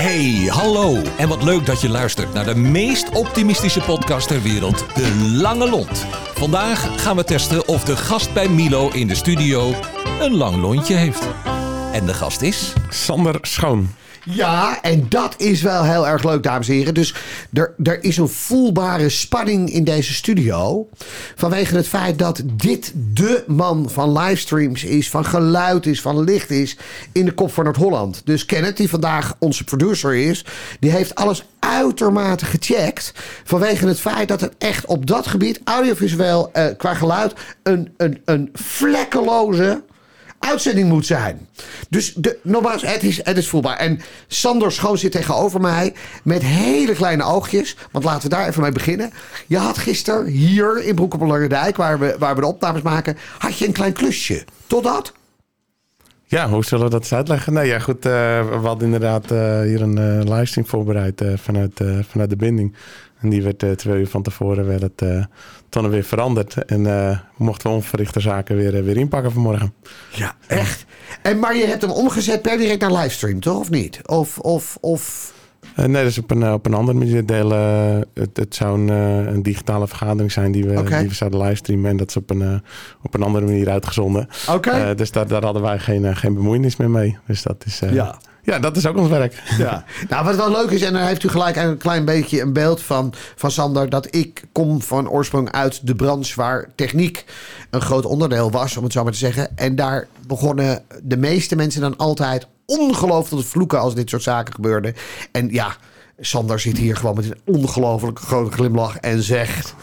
Hey, hallo. En wat leuk dat je luistert naar de meest optimistische podcast ter wereld, De Lange Lont. Vandaag gaan we testen of de gast bij Milo in de studio een lang lontje heeft. En de gast is... Sander Schoon. Ja, en dat is wel heel erg leuk, dames en heren. Dus er, er is een voelbare spanning in deze studio. Vanwege het feit dat dit de man van livestreams is, van geluid is, van licht is. in de kop van Noord-Holland. Dus Kenneth, die vandaag onze producer is, die heeft alles uitermate gecheckt. Vanwege het feit dat het echt op dat gebied, audiovisueel, eh, qua geluid, een, een, een vlekkeloze uitzending moet zijn. Dus de, nogmaals, het is, het is voelbaar. En Sander Schoon zit tegenover mij met hele kleine oogjes. Want laten we daar even mee beginnen. Je had gisteren hier in Broek op Lange Dijk, waar we, waar we de opnames maken, had je een klein klusje. Totdat? Ja, hoe zullen we dat eens uitleggen? Nee, ja, goed. eh, we hadden inderdaad eh, hier een livestream voorbereid vanuit, vanuit de binding. En die werd eh, twee uur van tevoren werd het, toen weer veranderd. En eh, mochten we onverrichte zaken weer, weer inpakken vanmorgen. Ja, echt. En, maar je hebt hem omgezet per direct naar livestream, toch? Of niet? Of, of, of... Nee, dat is op een, op een andere manier delen. het, het zou een, een digitale vergadering zijn die we, die we zouden livestreamen. En dat is op een, op een andere manier uitgezonden. Oké. Dus daar, daar hadden wij geen, geen bemoeienis meer mee. Dus dat is, Ja. Ja, dat is ook ons werk. Ja. Nou, wat wel leuk is, en dan heeft u gelijk een klein beetje een beeld van, van Sander, dat ik kom van oorsprong uit de branche waar techniek een groot onderdeel was, om het zo maar te zeggen. En daar begonnen de meeste mensen dan altijd ongelooflijk te vloeken als dit soort zaken gebeurden. En ja, Sander zit hier gewoon met een ongelooflijk grote glimlach en zegt.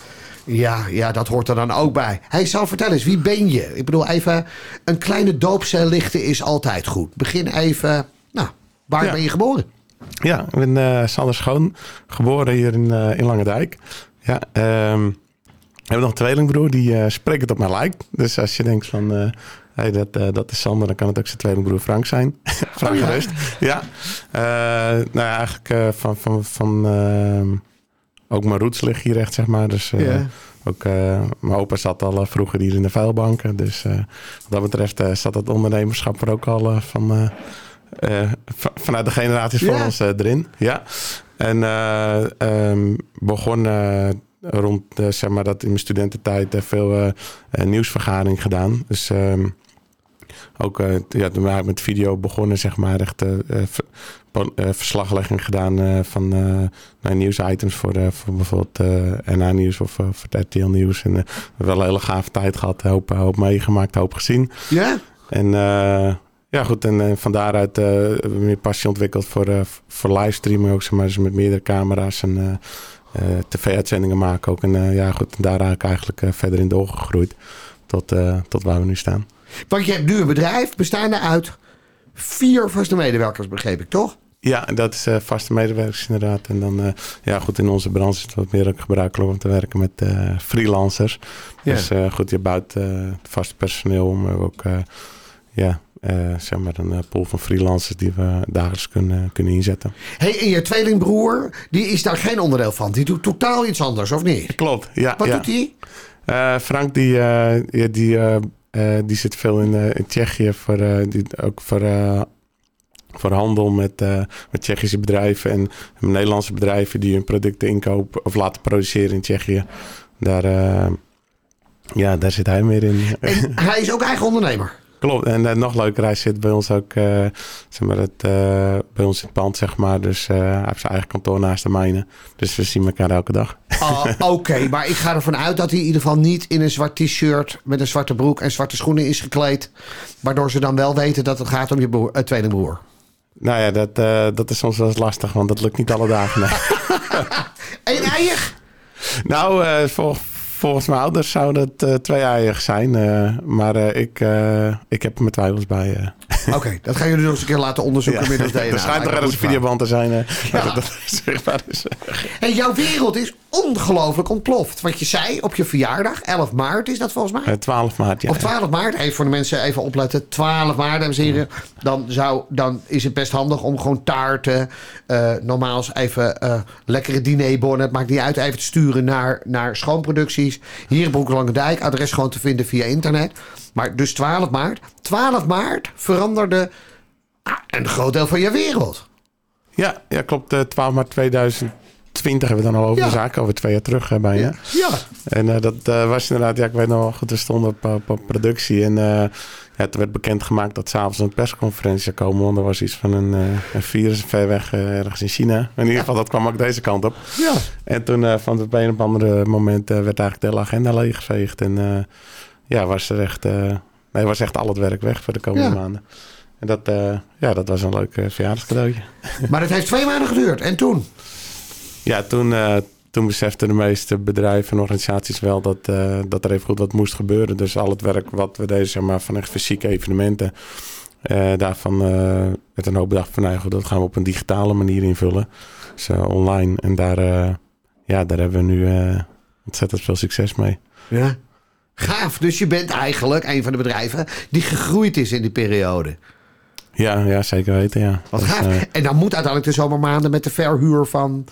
Ja, ja, dat hoort er dan ook bij. Hij zal vertellen eens, wie ben je? Ik bedoel, even een kleine doopcel lichten is altijd goed. Begin even, nou, waar Ja. ben je geboren? Ja, ik ben eh, Sander Schoon, geboren hier in, eh in Langendijk. Ja, ehm, we hebben nog een tweelingbroer die eh spreekt het op mij lijkt. Dus als je denkt van, hey, dat, dat is Sander, dan kan het ook zijn tweelingbroer Frank zijn. Frank Oh ja. gerust. Ja, nou ja, eigenlijk van, van, van ehm, ook mijn roots liggen hier echt, zeg maar. Dus ook, mijn opa zat al vroeger hier in de vuilbanken. Dus wat dat betreft zat het ondernemerschap er ook al van... eh, vanuit de generaties voor Ja. ons eh, erin. Ja. En ehm, begon rond, zeg maar, dat in mijn studententijd veel nieuwsvergadering gedaan. Dus ehm, ook ja, toen waren we met video begonnen, zeg maar, echt verslaglegging gedaan van nou, nieuwsitems voor, voor bijvoorbeeld eh NA Nieuws of voor RTL Nieuws. En wel een hele gave tijd gehad, hoop, hoop meegemaakt, hoop gezien. Ja? En ja, goed. En eh, van daaruit eh, meer passie ontwikkeld voor, eh, voor livestreaming ook, zeg maar. Dus met meerdere camera's en eh, tv-uitzendingen maken ook. En ja, goed. En daar raak ik eigenlijk eh, verder in doorgegroeid. Tot, tot waar we nu staan. Want je hebt nu een bedrijf bestaande uit vier vaste medewerkers, begreep ik, toch? Ja, en dat is vaste medewerkers inderdaad. En dan, ja goed, in onze branche is het wat meer ook gebruikelijk om te werken met freelancers. Ja. Dus goed, je bouwt vast personeel eh, ook, ja, eh, zeg maar een eh, pool van freelancers die we dagelijks kunnen, kunnen inzetten. hey, en je tweelingbroer, die is daar geen onderdeel van. Die doet totaal iets anders, of niet? Klopt, ja. Wat ja. doet hij? Eh, Frank die, ja, die, die zit veel in, in Tsjechië voor, die, ook voor, voor handel met, met Tsjechische bedrijven en Nederlandse bedrijven die hun producten inkopen of laten produceren in Tsjechië. Daar, ja, daar zit hij meer in. En hij is ook eigen ondernemer. Klopt. En eh, nog leuker, hij zit bij ons ook, eh, zeg maar, het, eh, bij ons in het pand, zeg maar. Dus eh, hij heeft zijn eigen kantoor naast de mijne. Dus we zien elkaar elke dag. Ah, Oké, maar ik ga ervan uit dat hij in ieder geval niet in een zwart t-shirt met een zwarte broek en zwarte schoenen is gekleed. Waardoor ze dan wel weten dat het gaat om je broer, eh, tweelingbroer. Nou ja, dat, dat is soms wel eens lastig, want dat lukt niet alle dagen. Nee. Eén eier? nou, vol- volgens mijn ouders zouden het eh twee eieren zijn. eh, maar eh, ik, ik heb er mijn twijfels bij. Oké, dat gaan jullie nog eens een keer laten onderzoeken Ja. middels DNA. er schijnt toch ergens een videoband te zijn. Ja. dat dat zichtbaar is. Hey, jouw wereld is ongelooflijk ontploft. Want je zei op je verjaardag, 11 maart is dat volgens mij. Eh, 12 maart, ja. Of 12 maart, even voor de mensen even opletten. 12 maart, dames en heren. Dan, zou, dan is het best handig om gewoon taarten. eh normaals even eh, lekkere dinerbonnen. Het maakt niet uit. Even te sturen naar, naar schoonproducties. Hier in Broek Langendijk. Adres gewoon te vinden via internet. Maar dus 12 maart. 12 maart veranderde ah, een groot deel van je wereld. Ja, ja klopt. eh 12 maart 2020 hebben we dan al over de zaak. Over twee jaar terug eh, bijna. Ja. En eh, dat eh, was inderdaad, ja, ik weet nog wel goed, we stonden op, op, op productie. En ja, toen werd bekendgemaakt dat s'avonds een persconferentie zou komen. Want er was iets van een, een virus ver weg ergens in China. In ieder geval, dat kwam ook deze kant op. Ja. En toen van het een op andere moment werd eigenlijk de hele agenda leeggeveegd. En ja, was er echt, nee, was echt al het werk weg voor de komende Ja. maanden. En dat, ja, dat was een leuk uh, verjaardagscadeautje. Maar het heeft twee maanden geduurd. En toen? Ja, toen, eh, toen beseften de meeste bedrijven en organisaties wel dat, eh, dat er even goed wat moest gebeuren. Dus al het werk wat we deden, zeg maar, van echt fysieke evenementen. eh, daarvan werd een hoop bedacht van, nou goed, dat gaan we op een digitale manier invullen. Dus online. En daar, ja, daar hebben we nu ontzettend veel succes mee. Ja. Gaaf. Dus je bent eigenlijk een van de bedrijven die gegroeid is in die periode. Ja, ja zeker weten, ja. Wat Dus, gaaf. en dan moet uiteindelijk de zomermaanden met de verhuur van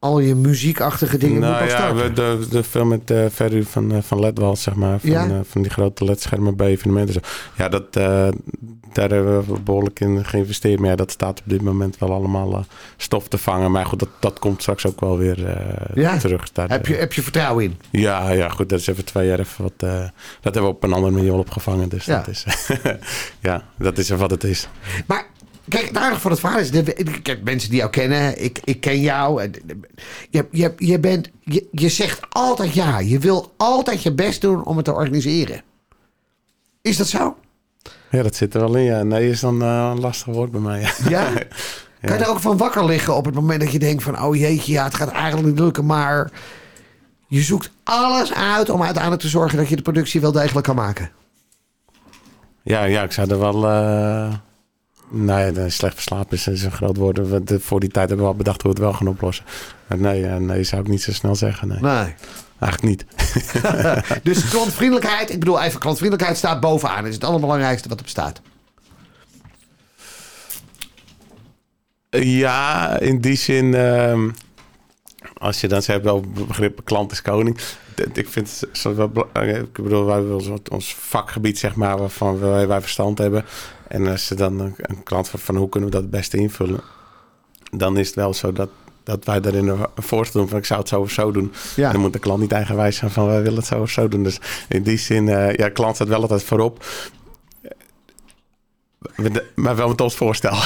al je muziekachtige dingen nou moet ja, we, de, de film met uh, verhuur van, uh, van LED-wals, zeg maar. Van, Ja. uh, van die grote LED-schermen bij evenementen. Zo. Ja, dat, uh, daar hebben we behoorlijk in geïnvesteerd. Maar ja, dat staat op dit moment wel allemaal stof te vangen. Maar goed, dat, dat komt straks ook wel weer ja. terug. Daar, heb, je, heb je vertrouwen in? Ja, ja, goed. Dat is even twee jaar even wat... dat hebben we op een andere manier opgevangen. Dus ja. dat is... ja, dat is wat het is. Maar Kijk, het aardige van het verhaal is... Ik heb mensen die jou kennen. Ik, ik ken jou. Je, je, je, bent, je, je zegt altijd ja. Je wil altijd je best doen om het te organiseren. Is dat zo? Ja, dat zit er wel in. Ja. Nee is dan uh, een lastig woord bij mij. Ja? Kan je er ook van wakker liggen op het moment dat je denkt van... oh jeetje, ja, het gaat eigenlijk niet lukken, maar... je zoekt alles uit om uiteindelijk te zorgen... dat je de productie wel degelijk kan maken. Ja, ja ik zou er wel... Uh... Nee, nee, slecht verslapen is, is een groot woord. We, voor die tijd hebben we al bedacht hoe we het wel gaan oplossen. Maar nee, nee, zou ik niet zo snel zeggen. Nee. nee. Eigenlijk niet. dus klantvriendelijkheid, ik bedoel even, klantvriendelijkheid staat bovenaan. is het allerbelangrijkste wat er bestaat. Ja, in die zin, uh, als je dan hebt over begrip klant is koning. Ik vind het wel, ik bedoel, wij hebben ons vakgebied, zeg maar, waarvan wij, wij verstand hebben. En als ze dan een, een klant van, van hoe kunnen we dat het beste invullen, dan is het wel zo dat, dat wij daarin een voorstel doen van ik zou het zo of zo doen. Ja. Dan moet de klant niet eigenwijs zijn van wij willen het zo of zo doen. Dus in die zin, uh, ja, klant staat wel altijd voorop. Maar wel met ons voorstel.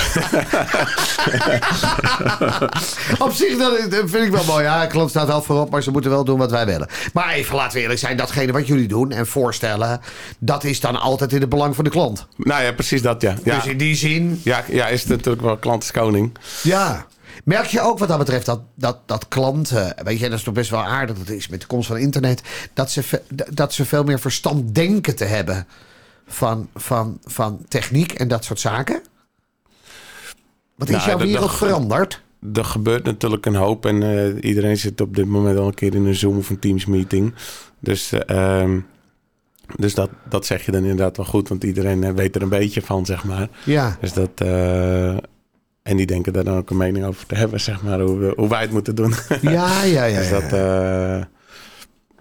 Op zich dat vind ik wel mooi. Ja, klant staat wel voorop, maar ze moeten wel doen wat wij willen. Maar even, laten we eerlijk zijn. Datgene wat jullie doen en voorstellen... dat is dan altijd in het belang van de klant. Nou ja, precies dat, ja. ja. Dus in die zin... Ja, ja is het natuurlijk wel klant is koning. Ja. Merk je ook wat dat betreft dat, dat, dat klanten, weet je, dat is toch best wel aardig dat het is met de komst van internet, dat ze, dat ze veel meer verstand denken te hebben van, van, van techniek en dat soort zaken? Wat is nou, jouw wereld de, veranderd? Er gebeurt natuurlijk een hoop en uh, iedereen zit op dit moment al een keer in een Zoom of een Teams meeting. Dus, uh, um, dus dat, dat zeg je dan inderdaad wel goed, want iedereen weet er een beetje van, zeg maar. Ja. Dus dat... Uh, en die denken daar dan ook een mening over te hebben, zeg maar, hoe, hoe wij het moeten doen. Ja, ja, ja. dus dat, uh,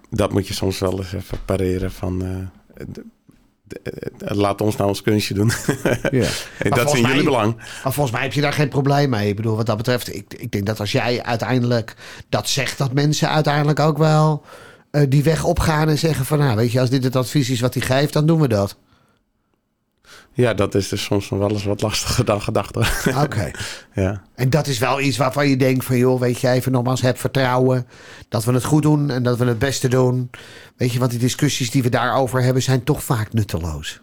dat moet je soms wel eens even pareren van... Uh, laat ons nou ons kunstje doen. Ja. en dat is in jullie belang. Maar volgens mij heb je daar geen probleem mee. Ik bedoel, wat dat betreft, ik, ik denk dat als jij uiteindelijk dat zegt, dat mensen uiteindelijk ook wel uh, die weg opgaan en zeggen van, nou, weet je, als dit het advies is wat hij geeft, dan doen we dat. Ja, dat is dus soms nog wel eens wat lastiger dan gedacht. Oké. Okay. ja. En dat is wel iets waarvan je denkt van... joh, weet je, even nogmaals, heb vertrouwen... dat we het goed doen en dat we het beste doen. Weet je, want die discussies die we daarover hebben... zijn toch vaak nutteloos.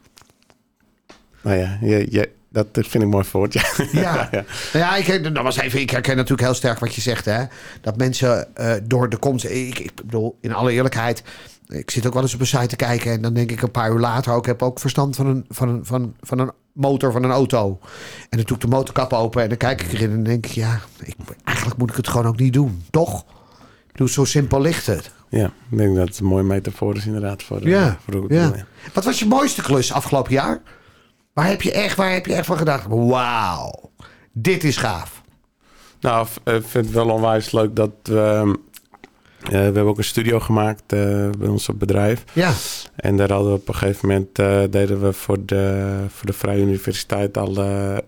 Nou ja, je, je, dat vind ik mooi voort. Ja, ja. ja. ja ik, dat was even, ik herken natuurlijk heel sterk wat je zegt. Hè? Dat mensen uh, door de komst... Ik, ik bedoel, in alle eerlijkheid... Ik zit ook wel eens op een site te kijken en dan denk ik een paar uur later ook... ik heb ook verstand van een, van, een, van, van een motor van een auto. En dan doe ik de motorkap open en dan kijk ik erin en dan denk ik... ja, ik, eigenlijk moet ik het gewoon ook niet doen, toch? Ik bedoel, zo simpel ligt het. Ja, ik denk dat het een mooie metafoor is inderdaad voor, ja, voor ja. ja. Wat was je mooiste klus afgelopen jaar? Waar heb je echt, waar heb je echt van gedacht? Wauw, dit is gaaf. Nou, ik vind het wel onwijs leuk dat we we hebben ook een studio gemaakt bij ons op bedrijf. Ja. En daar hadden we op een gegeven moment deden we voor de, voor de Vrije Universiteit alle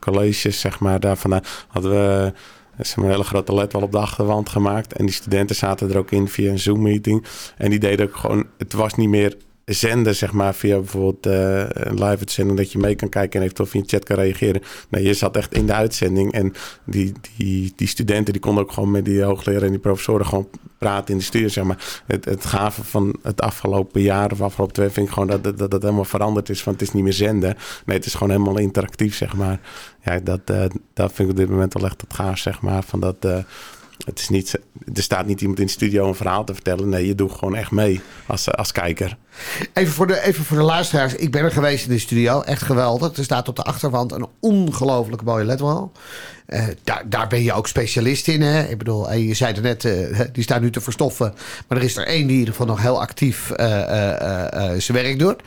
colleges, zeg maar. Daarvan hadden we zeg maar, een hele grote led wel op de achterwand gemaakt. En die studenten zaten er ook in via een Zoom-meeting. En die deden ook gewoon, het was niet meer zenden, zeg maar, via bijvoorbeeld uh, een live uitzending, dat je mee kan kijken en eventueel via chat kan reageren. Nee, je zat echt in de uitzending en die, die, die studenten die konden ook gewoon met die hoogleraar en die professoren gewoon praten in de studio, zeg maar. Het, het gave van het afgelopen jaar of afgelopen twee vind ik gewoon dat, dat, dat helemaal veranderd is, van het is niet meer zenden. Nee, het is gewoon helemaal interactief, zeg maar. Ja, dat, uh, dat vind ik op dit moment wel echt het gaaf, zeg maar, van dat... Uh, het is niet, er staat niet iemand in de studio een verhaal te vertellen. Nee, je doet gewoon echt mee als, als kijker. Even voor, de, even voor de luisteraars. Ik ben er geweest in de studio. Echt geweldig. Er staat op de achterwand een ongelooflijk mooie ledwall. Uh, daar, daar ben je ook specialist in. Hè? Ik bedoel, eh, je zei er net, uh, die staat nu te verstoffen. Maar er is er één die in ieder geval nog heel actief zijn werk doet.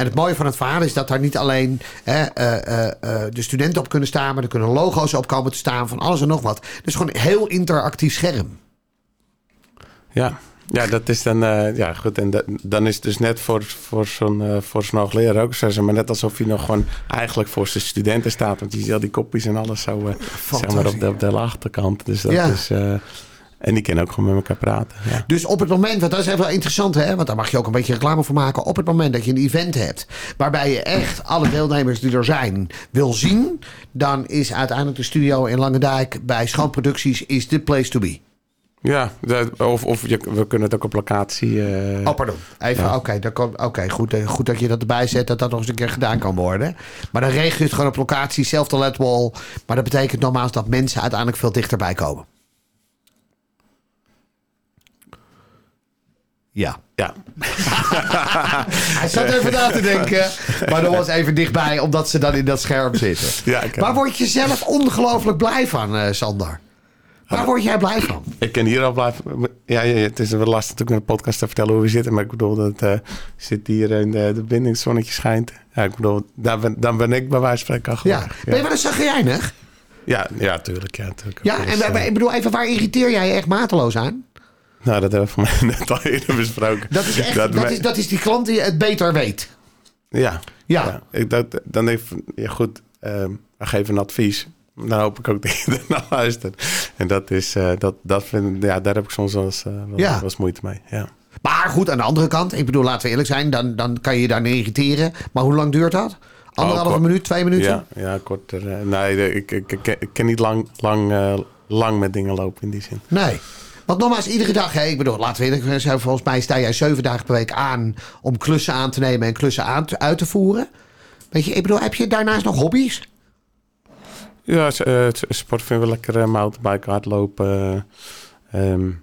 En het mooie van het verhaal is dat daar niet alleen hè, uh, uh, de studenten op kunnen staan, maar er kunnen logo's op komen te staan van alles en nog wat. Dus gewoon een heel interactief scherm. Ja, ja, dat is dan, uh, ja goed. En dat, dan is het dus net voor, voor zo'n uh, voor zo'n hoogleraar ook zo. Maar net alsof hij nog gewoon eigenlijk voor zijn studenten staat. Want je ziet al die kopjes en alles zo, uh, zeg maar op de, op de achterkant. Dus dat ja. is... En die kunnen ook gewoon met elkaar praten. Ja. Dus op het moment, want dat is even wel interessant, hè? want daar mag je ook een beetje reclame voor maken. Op het moment dat je een event hebt waarbij je echt alle deelnemers die er zijn wil zien, dan is uiteindelijk de studio in Langendijk bij Schoonproducties is the place to be. Ja, of, of je, we kunnen het ook op locatie. Uh, oh, pardon. Even, ja. oké, okay, goed, eh, goed dat je dat erbij zet, dat dat nog eens een keer gedaan kan worden. Maar dan regel je het gewoon op locatie, zelf de ledwall. Maar dat betekent nogmaals dat mensen uiteindelijk veel dichterbij komen. Ja. Ja. Hij zat even na te denken. Maar dat was even dichtbij, omdat ze dan in dat scherm zitten. Ja, Waar word je zelf ongelooflijk blij van, uh, Sander? Waar word jij blij van? Ik ken hier al blij van. Ja, ja, het is wel lastig natuurlijk in de podcast te vertellen hoe we zitten. Maar ik bedoel, dat uh, zit hier in de, de binding, het zonnetje schijnt. Ja, ik bedoel, dan ben, dan ben ik bij wijze van spreken Ja. Ben je wel eens zagrijnig? Ja, ja, tuurlijk. Ja, tuurlijk. ja en uh, ik bedoel, even, waar irriteer jij je echt mateloos aan? Nou, dat hebben we voor mij net al eerder besproken. Dat is, echt, dat, is, dat is die klant die het beter weet. Ja. Ja. ja ik, dat, dan denk ik, ja goed, uh, geef een advies. Dan hoop ik ook dat je er naar luistert. En dat is, uh, dat, dat vind, ja, daar heb ik soms wel eens, uh, wel, ja. wel moeite mee. Ja. Maar goed, aan de andere kant, ik bedoel, laten we eerlijk zijn, dan, dan kan je je daar irriteren. Maar hoe lang duurt dat? Anderhalve oh, minuut, twee minuten? Ja, ja korter. nee, ik, ik, ik, ik, ken niet lang, lang, lang met dingen lopen in die zin. Nee. Want nogmaals, iedere dag, hè, ik bedoel, laten we eerlijk zijn, volgens mij sta jij zeven dagen per week aan om klussen aan te nemen en klussen aan te, uit te voeren. Weet je, ik bedoel, heb je daarnaast nog hobby's? Ja, uh, sport vinden we lekker uh, mountainbiken, hardlopen. Uh, um,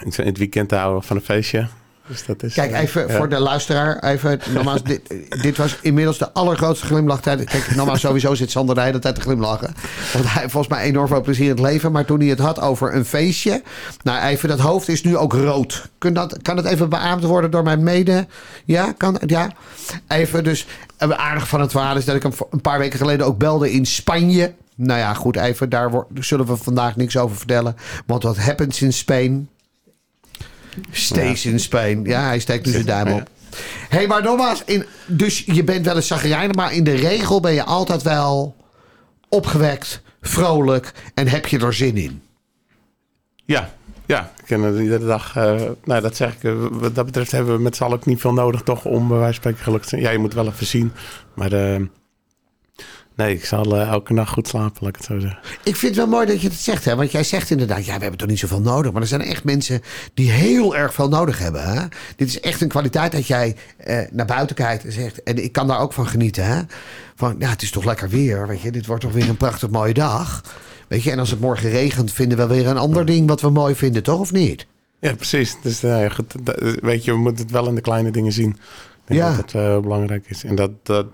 in het weekend houden van een feestje. Dus dat is, Kijk, even voor de luisteraar. Even, nogmaals, dit, dit, was inmiddels de allergrootste glimlachtijd. Kijk, nogmaals, sowieso zit Sander de hele tijd te glimlachen. Want hij heeft volgens mij enorm veel plezier in het leven. Maar toen hij het had over een feestje. Nou, even, dat hoofd is nu ook rood. Kun dat, kan het even beaamd worden door mijn mede? Ja, kan Ja. Even, dus aardig van het verhaal is dat ik hem een paar weken geleden ook belde in Spanje. Nou ja, goed, even, daar zullen we vandaag niks over vertellen. Want wat happens in Spain, Stays in Spain. Ja, hij steekt nu zijn duim op. Hé, hey, maar nogmaals, in, dus je bent wel eens zagrijnig, maar in de regel ben je altijd wel opgewekt, vrolijk en heb je er zin in. Ja, ja, ik ken het iedere dag. Uh, nou, dat zeg ik. Uh, wat dat betreft hebben we met z'n allen ook niet veel nodig, toch? Om bij wijze van spreken gelukkig te zijn. Ja, je moet wel even zien. Maar uh, Nee, ik zal uh, elke nacht goed slapen, laat ik het zo zeggen. Ik vind het wel mooi dat je het zegt, hè? want jij zegt inderdaad, ja, we hebben toch niet zoveel nodig. Maar er zijn echt mensen die heel erg veel nodig hebben. Hè? Dit is echt een kwaliteit dat jij uh, naar buiten kijkt en zegt, en ik kan daar ook van genieten. Hè? Van, ja, het is toch lekker weer, weet je, dit wordt toch weer een prachtig mooie dag. Weet je, en als het morgen regent, vinden we weer een ander ding wat we mooi vinden, toch of niet? Ja, precies. Dus uh, goed, weet je, we moeten het wel in de kleine dingen zien. Ik denk ja. dat het belangrijk is. En dat, dat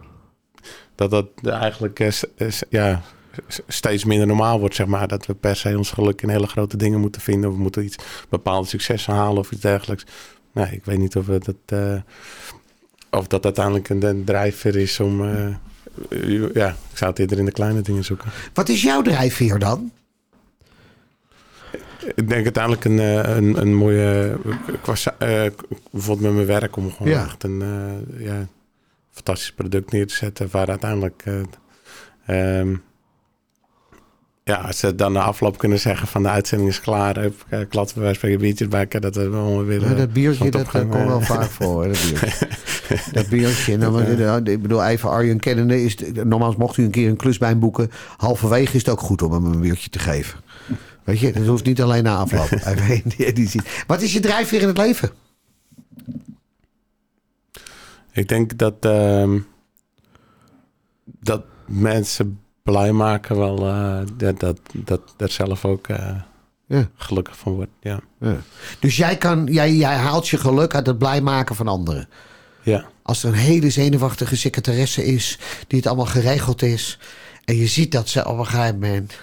dat dat eigenlijk uh, ja, steeds minder normaal wordt, zeg maar. Dat we per se ons geluk in hele grote dingen moeten vinden. Of we moeten iets bepaalde successen halen of iets dergelijks. Nee, ik weet niet of we dat, uh, of dat uiteindelijk een, drijfveer is om. Uh, ja, ik zou het eerder in de kleine dingen zoeken. Wat is jouw drijfveer dan? ik denk uiteindelijk een, eh, een, een mooie... Qua, eh, bijvoorbeeld met mijn werk om gewoon Ja. echt een eh, ja, fantastisch product neer te zetten. Waar uiteindelijk... eh, ehm, ja, als ze dan na afloop kunnen zeggen van de uitzending is klaar. Heb uh, klatten wij spreken biertjes bij elkaar, Dat we wel willen. Ja, dat biertje, dat eh, komt wel eh, vaak voor. hè, Dat biertje. dat biertje. Nou, eh, ik bedoel, even Arjen kennende. Is, normaal mocht u een keer een klus bij hem boeken. Halverwege is het ook goed om hem een biertje te geven. Weet je, dat hoeft niet alleen na afloop. Wat is je drijfveer in het leven? Ik denk dat, ehm, dat mensen blij maken wel eh, dat, dat, dat zelf ook eh, Ja. gelukkig van wordt. Ja. Ja. Dus jij, kan, jij, jij haalt je geluk uit het blij maken van anderen. ja. Als er een hele zenuwachtige secretaresse is, die het allemaal geregeld is. En je ziet dat ze op een gegeven moment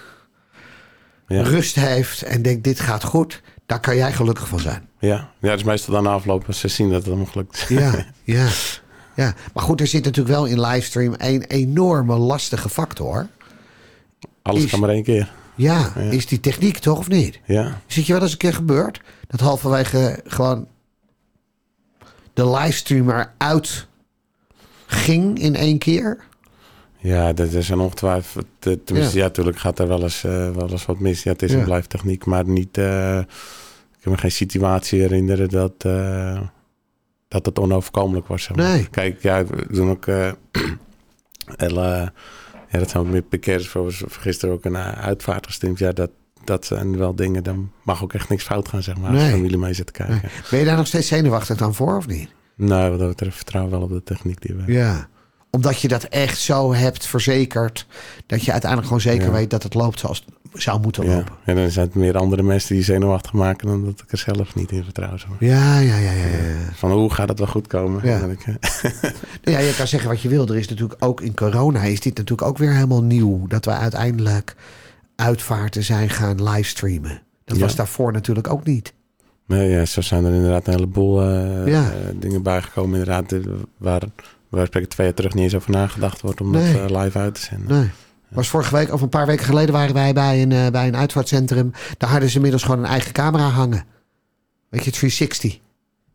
Ja. rust heeft en denkt: dit gaat goed. Daar kan jij gelukkig van zijn. Ja. ja, het is meestal dan aflopen als ze zien dat het allemaal gelukt is. Ja, ja, ja. Maar goed, er zit natuurlijk wel in livestream een enorme lastige factor. Alles Is- kan maar één keer. Ja, Ja. is die techniek toch of niet? Ja, Zit je wel eens een keer gebeurd? Dat halverwege gewoon de livestream eruit ging in één keer? ja dat is een ongetwijfeld. eh, Tenminste, ja, natuurlijk gaat er wel eens, eh, wel eens wat mis. Ja, het is een blijftechniek, maar niet... eh, ik kan me geen situatie herinneren dat, dat het onoverkomelijk was. Zeg maar. Nee. Kijk, ja, we doen ook... eh el, eh, ja, dat zijn ook meer parkeerders. Voor gisteren ook een uh, uitvaart gestreamd. Ja, dat, dat zijn wel dingen... Dan mag ook echt niks fout gaan, zeg maar. Als familie mee zit te kijken. Nee. Ben je daar nog steeds zenuwachtig dan voor of niet? Nou, wat dat betreft vertrouw ik wel op de techniek die we... Ja. Omdat je dat echt zo hebt verzekerd. Dat je uiteindelijk gewoon zeker Ja. weet dat het loopt zoals het zou moeten Ja, lopen. en dan zijn het meer andere mensen die je zenuwachtig maken dan dat ik er zelf niet in vertrouw. Zeg maar. Ja, ja, ja, ja. ja. Van hoe gaat het wel goed komen? Ja. Nou ja, je kan zeggen wat je wil. Er is natuurlijk ook in corona is dit natuurlijk ook weer helemaal nieuw. Dat we uiteindelijk uitvaarten zijn gaan livestreamen. Dat Ja. was daarvoor natuurlijk ook niet. nee, ja, zo zijn er inderdaad een heleboel Ja. eh, dingen bijgekomen. Inderdaad, eh, waar, waar spreken twee jaar terug niet eens over nagedacht wordt om Nee. dat eh, live uit te zenden. Nee. Was vorige week of een paar weken geleden waren wij bij een, eh, bij een uitvaartcentrum. Daar hadden ze inmiddels gewoon een eigen camera hangen. Weet je, 360.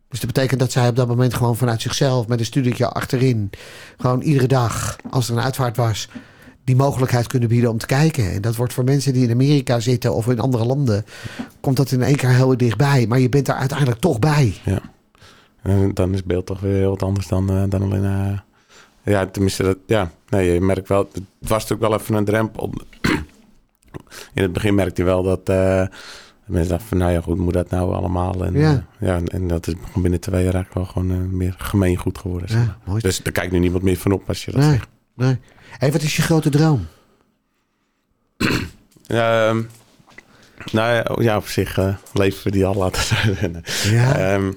Dus dat betekent dat zij op dat moment gewoon vanuit zichzelf met een studietje achterin. Gewoon iedere dag, als er een uitvaart was, die mogelijkheid kunnen bieden om te kijken. En dat wordt voor mensen die in Amerika zitten of in andere landen, komt dat in één keer heel dichtbij. Maar je bent daar uiteindelijk toch bij. Ja. En dan is het beeld toch weer heel wat anders dan, eh, dan alleen... eh, ja, tenminste, dat, ja. Nee, je merkt wel... Het was natuurlijk wel even een drempel. In het begin merkte je wel dat... eh, mensen dachten van, nou ja, goed, moet dat nou allemaal? En, Ja. eh, ja, en dat is binnen twee jaar eigenlijk wel gewoon eh, meer gemeengoed geworden. zeg maar. Ja, mooi. Dus daar kijkt nu niemand meer van op als je dat Nee, zegt. nee. Hé, wat is je grote droom? Ehm, nou ja, op zich eh, leven we die al laten zijn. Ja. Ehm,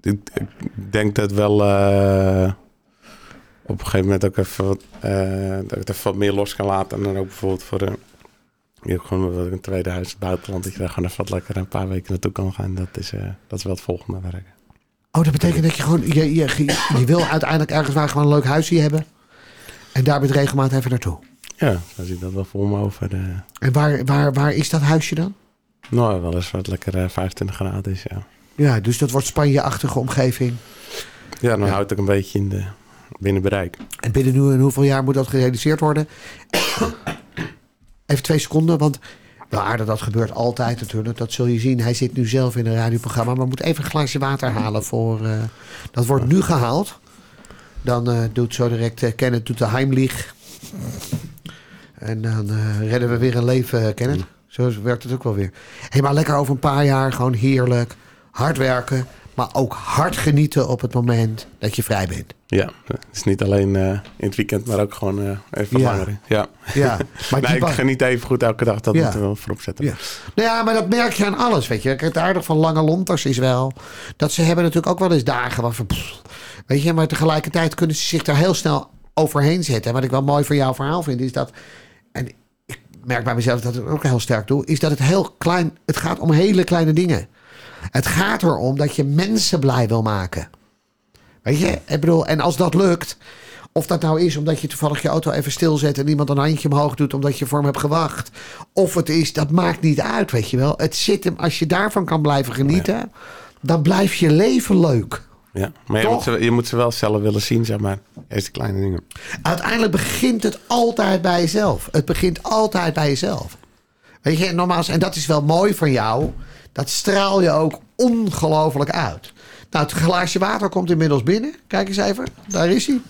ik, denk dat wel eh, op een gegeven moment ook even wat, eh, dat ik het even wat meer los kan laten. En dan ook bijvoorbeeld voor een, je hebt gewoon een tweede huis in het buitenland. Dat je daar gewoon even wat lekker een paar weken naartoe kan gaan. Dat is, eh, dat is wel het volgende werk. Oh, dat betekent dat je gewoon... Je, je, wil uiteindelijk ergens waar gewoon een leuk huisje hebben. En daar met regelmaat even naartoe. Ja, dan zie ik dat wel voor me over. De, En waar, waar, waar is dat huisje dan? nou, wel eens wat lekker eh, 25 graden is, ja. Ja, dus dat wordt Spanje-achtige omgeving. Ja, dan Ja. houdt het een beetje in de, binnen bereik. En binnen nu en hoeveel jaar moet dat gerealiseerd worden? Even twee seconden, want wel aardig, dat gebeurt altijd natuurlijk. Dat zul je zien. Hij zit nu zelf in een radioprogramma, maar moet even een glaasje water halen voor. eh, dat wordt nu gehaald. Dan eh, doet zo direct uh, Kenneth doet de Heimlich. En dan eh, redden we weer een leven, Kenneth. Zo werkt het ook wel weer. Hey, maar lekker over een paar jaar, gewoon heerlijk. Hard werken, maar ook hard genieten op het moment dat je vrij bent. Ja, het is niet alleen eh, in het weekend, maar ook gewoon eh, even Ja. langer. Ja, Ja, maar nee, ik geniet even goed elke dag. Dat Ja. moeten we wel voorop zetten. Ja. Nou ja, maar dat merk je aan alles, weet je. Het aardig van lange lonters is wel... dat ze hebben natuurlijk ook wel eens dagen waarvan... pff, weet je, maar tegelijkertijd kunnen ze zich daar heel snel overheen zetten. En wat ik wel mooi van jouw verhaal vind, is dat... en ik merk bij mezelf dat ik het ook heel sterk doe... is dat het heel klein... het gaat om hele kleine dingen. Het gaat erom dat je mensen blij wil maken. Weet je, ik bedoel, en als dat lukt... Of dat nou is omdat je toevallig je auto even stilzet en iemand een handje omhoog doet omdat je voor hem hebt gewacht. Of het is, dat maakt niet uit, weet je wel. Het zit hem, als je daarvan kan blijven genieten, dan blijft je leven leuk. Ja, maar je moet, ze, je moet ze wel zelf willen zien, zeg maar. Eerst de kleine dingen. Uiteindelijk begint het altijd bij jezelf. Het begint altijd bij jezelf. Weet je, nogmaals, en dat is wel mooi van jou. Dat straal je ook ongelooflijk uit. Nou, het glaasje water komt inmiddels binnen. Kijk eens even, daar is hij.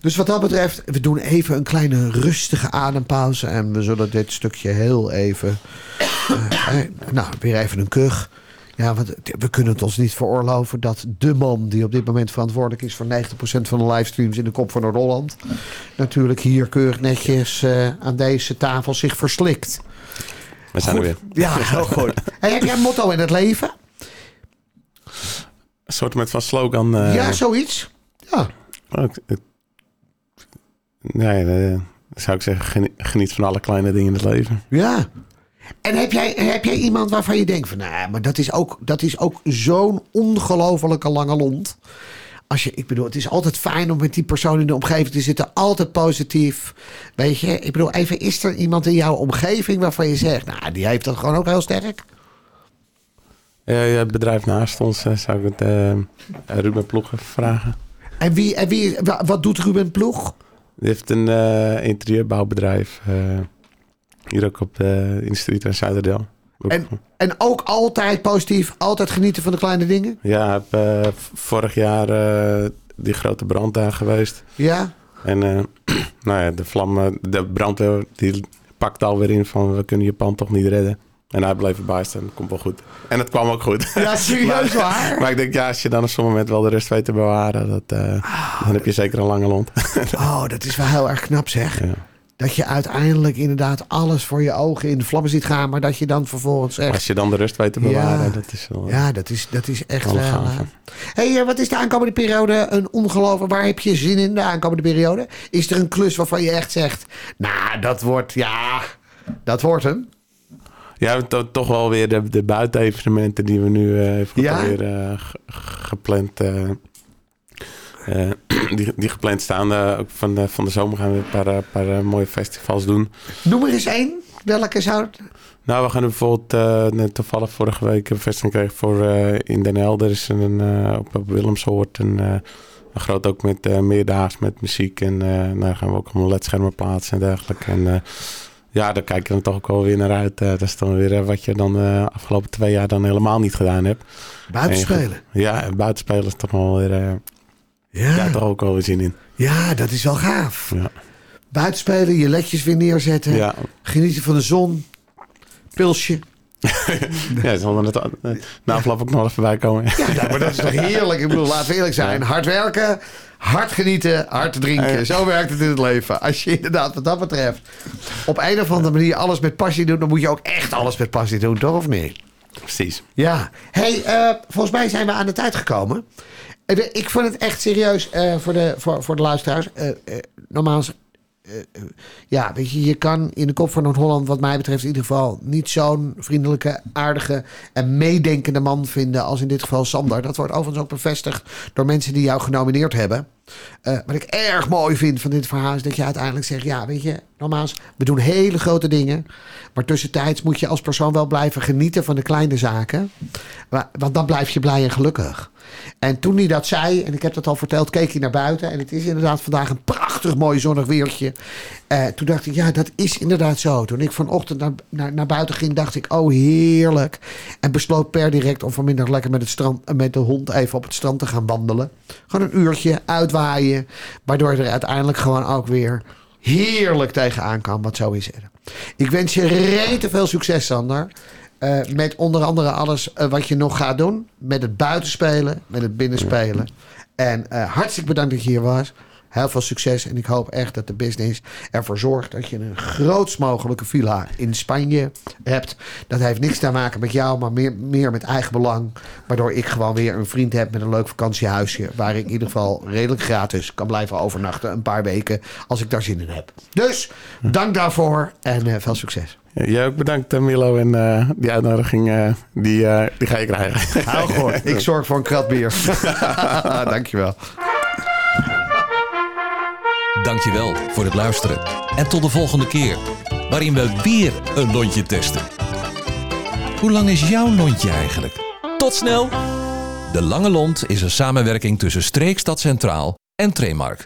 Dus wat dat betreft, we doen even een kleine rustige adempauze. En we zullen dit stukje heel even. eh, eh, nou, weer even een kuch. Ja, want we kunnen het ons niet veroorloven dat de man die op dit moment verantwoordelijk is voor 90% van de livestreams in de kop van Noord-Holland. natuurlijk hier keurig netjes eh, aan deze tafel zich verslikt. We zijn er weer. Ja, heel goed. Heb jij een motto in het leven? Een soort met van slogan. eh, ja, zoiets. Ja. eh, nee, eh, zou ik zeggen, geni- geniet van alle kleine dingen in het leven. Ja. En heb jij, heb jij iemand waarvan je denkt van, nou, maar dat is ook, dat is ook zo'n ongelofelijke lange lont. Als je, ik bedoel, het is altijd fijn om met die persoon in de omgeving te zitten. Altijd positief. Weet je, ik bedoel, even, is er iemand in jouw omgeving waarvan je zegt, nou, die heeft dat gewoon ook heel sterk? Eh, ja, het bedrijf naast ons eh, zou ik het eh, Ruben Ploeg even vragen. En, wie, en wie, wa- wat doet Ruben Ploeg? Die heeft een eh, interieurbouwbedrijf. eh, hier ook op de, in de street in Zuiderdeel. En, en ook altijd positief, altijd genieten van de kleine dingen? Ja, ik heb eh, vorig jaar eh, die grote brand daar geweest. Ja? En eh, nou ja, de vlam, eh, de brandweer, die pakt alweer in van we kunnen je pand toch niet redden. En hij bleef erbij staan, dat komt wel goed. En het kwam ook goed. Ja, serieus waar? maar ik denk, ja, als je dan op zo'n moment wel de rust weet te bewaren, dat, eh, dan heb je zeker een lange lont. Oh, dat is wel heel erg knap zeg. Ja. Dat je uiteindelijk inderdaad alles voor je ogen in de vlammen ziet gaan. Maar dat je dan vervolgens zegt... Als je dan de rust weet te bewaren, Ja. dat is wel... Ja, dat is, dat is echt Wel wel... eh. hey, eh, wat is de aankomende periode een ongelooflijk... Waar heb je zin in de aankomende periode? Is er een klus waarvan je echt zegt... Nou, dat wordt... Ja, dat wordt hem. Ja, to- toch wel weer de, de buitenevenementen die we nu eh even Ja? weer eh, ge- gepland... eh, eh, die, die gepland staan. Eh, ook van, de, van de zomer gaan we een paar, eh, paar eh, mooie festivals doen. Noem er eens één. Welke zou het... Nou, we gaan bijvoorbeeld uh, net toevallig vorige week een vestiging krijgen voor in Den Helder. is een, op, op Willemshoort een, een groot ook met uh, meerdaags met muziek. En uh, daar gaan we ook allemaal ledschermen plaatsen en dergelijke. En uh, ja, daar kijk je dan toch ook wel weer naar uit. Dat is dan weer wat je dan de afgelopen twee jaar dan helemaal niet gedaan hebt. Buitenspelen. En, ja, buitenspelen is toch wel weer... ja. ja, toch ook wel weer zin in. Ja, dat is wel gaaf. Ja. Buitenspelen, je ledjes weer neerzetten. Ja. Genieten van de zon. Pilsje. ja, zal het na afloop ook nog even bij komen. Ja, nou, maar dat is toch heerlijk. Ik bedoel, laten we eerlijk zijn. Hard werken, hard genieten, hard drinken. Zo werkt het in het leven. Als je inderdaad wat dat betreft op een of andere manier alles met passie doet... dan moet je ook echt alles met passie doen, toch? Of niet? Precies. Ja. hey, uh, volgens mij zijn we aan de tijd gekomen. Ik vond het echt serieus uh, voor, de, voor, voor de luisteraars. Uh, normaal uh, ja, weet je, je kan in de kop van Noord-Holland, wat mij betreft in ieder geval, niet zo'n vriendelijke, aardige en meedenkende man vinden als in dit geval Sander. Dat wordt overigens ook bevestigd door mensen die jou genomineerd hebben. Wat ik erg mooi vind van dit verhaal is dat je uiteindelijk zegt: ja, weet je, nogmaals, we doen hele grote dingen. Maar tussentijds moet je als persoon wel blijven genieten van de kleine zaken. Want dan blijf je blij en gelukkig. En toen hij dat zei, en ik heb dat al verteld, keek hij naar buiten. En het is inderdaad vandaag een prachtig mooi zonnig weertje. Uh, toen dacht ik, ja, dat is inderdaad zo. Toen ik vanochtend naar, naar, naar buiten ging, dacht ik, oh heerlijk. En besloot per direct om vanmiddag lekker met, het strand, met de hond even op het strand te gaan wandelen. Gewoon een uurtje uitwaaien. Waardoor er uiteindelijk gewoon ook weer heerlijk tegenaan kan. Wat zo is er. Ik wens je rete veel succes, Sander. Uh, met onder andere alles uh, wat je nog gaat doen. Met het buitenspelen, met het binnenspelen. En uh, hartstikke bedankt dat je hier was. Heel veel succes. En ik hoop echt dat de business ervoor zorgt dat je een grootst mogelijke villa in Spanje hebt. Dat heeft niks te maken met jou, maar meer, meer met eigen belang. Waardoor ik gewoon weer een vriend heb met een leuk vakantiehuisje. Waar ik in ieder geval redelijk gratis kan blijven overnachten. Een paar weken als ik daar zin in heb. Dus dank daarvoor en veel succes. Jij ook bedankt, Milo. En uh, die uitnodiging, uh, die, uh, die ga je krijgen. Heel goed. Ik zorg voor een krat bier. Dankjewel. Dankjewel voor het luisteren. En tot de volgende keer, waarin we weer een lontje testen. Hoe lang is jouw lontje eigenlijk? Tot snel! De Lange Lont is een samenwerking tussen Streekstad Centraal en Tremark.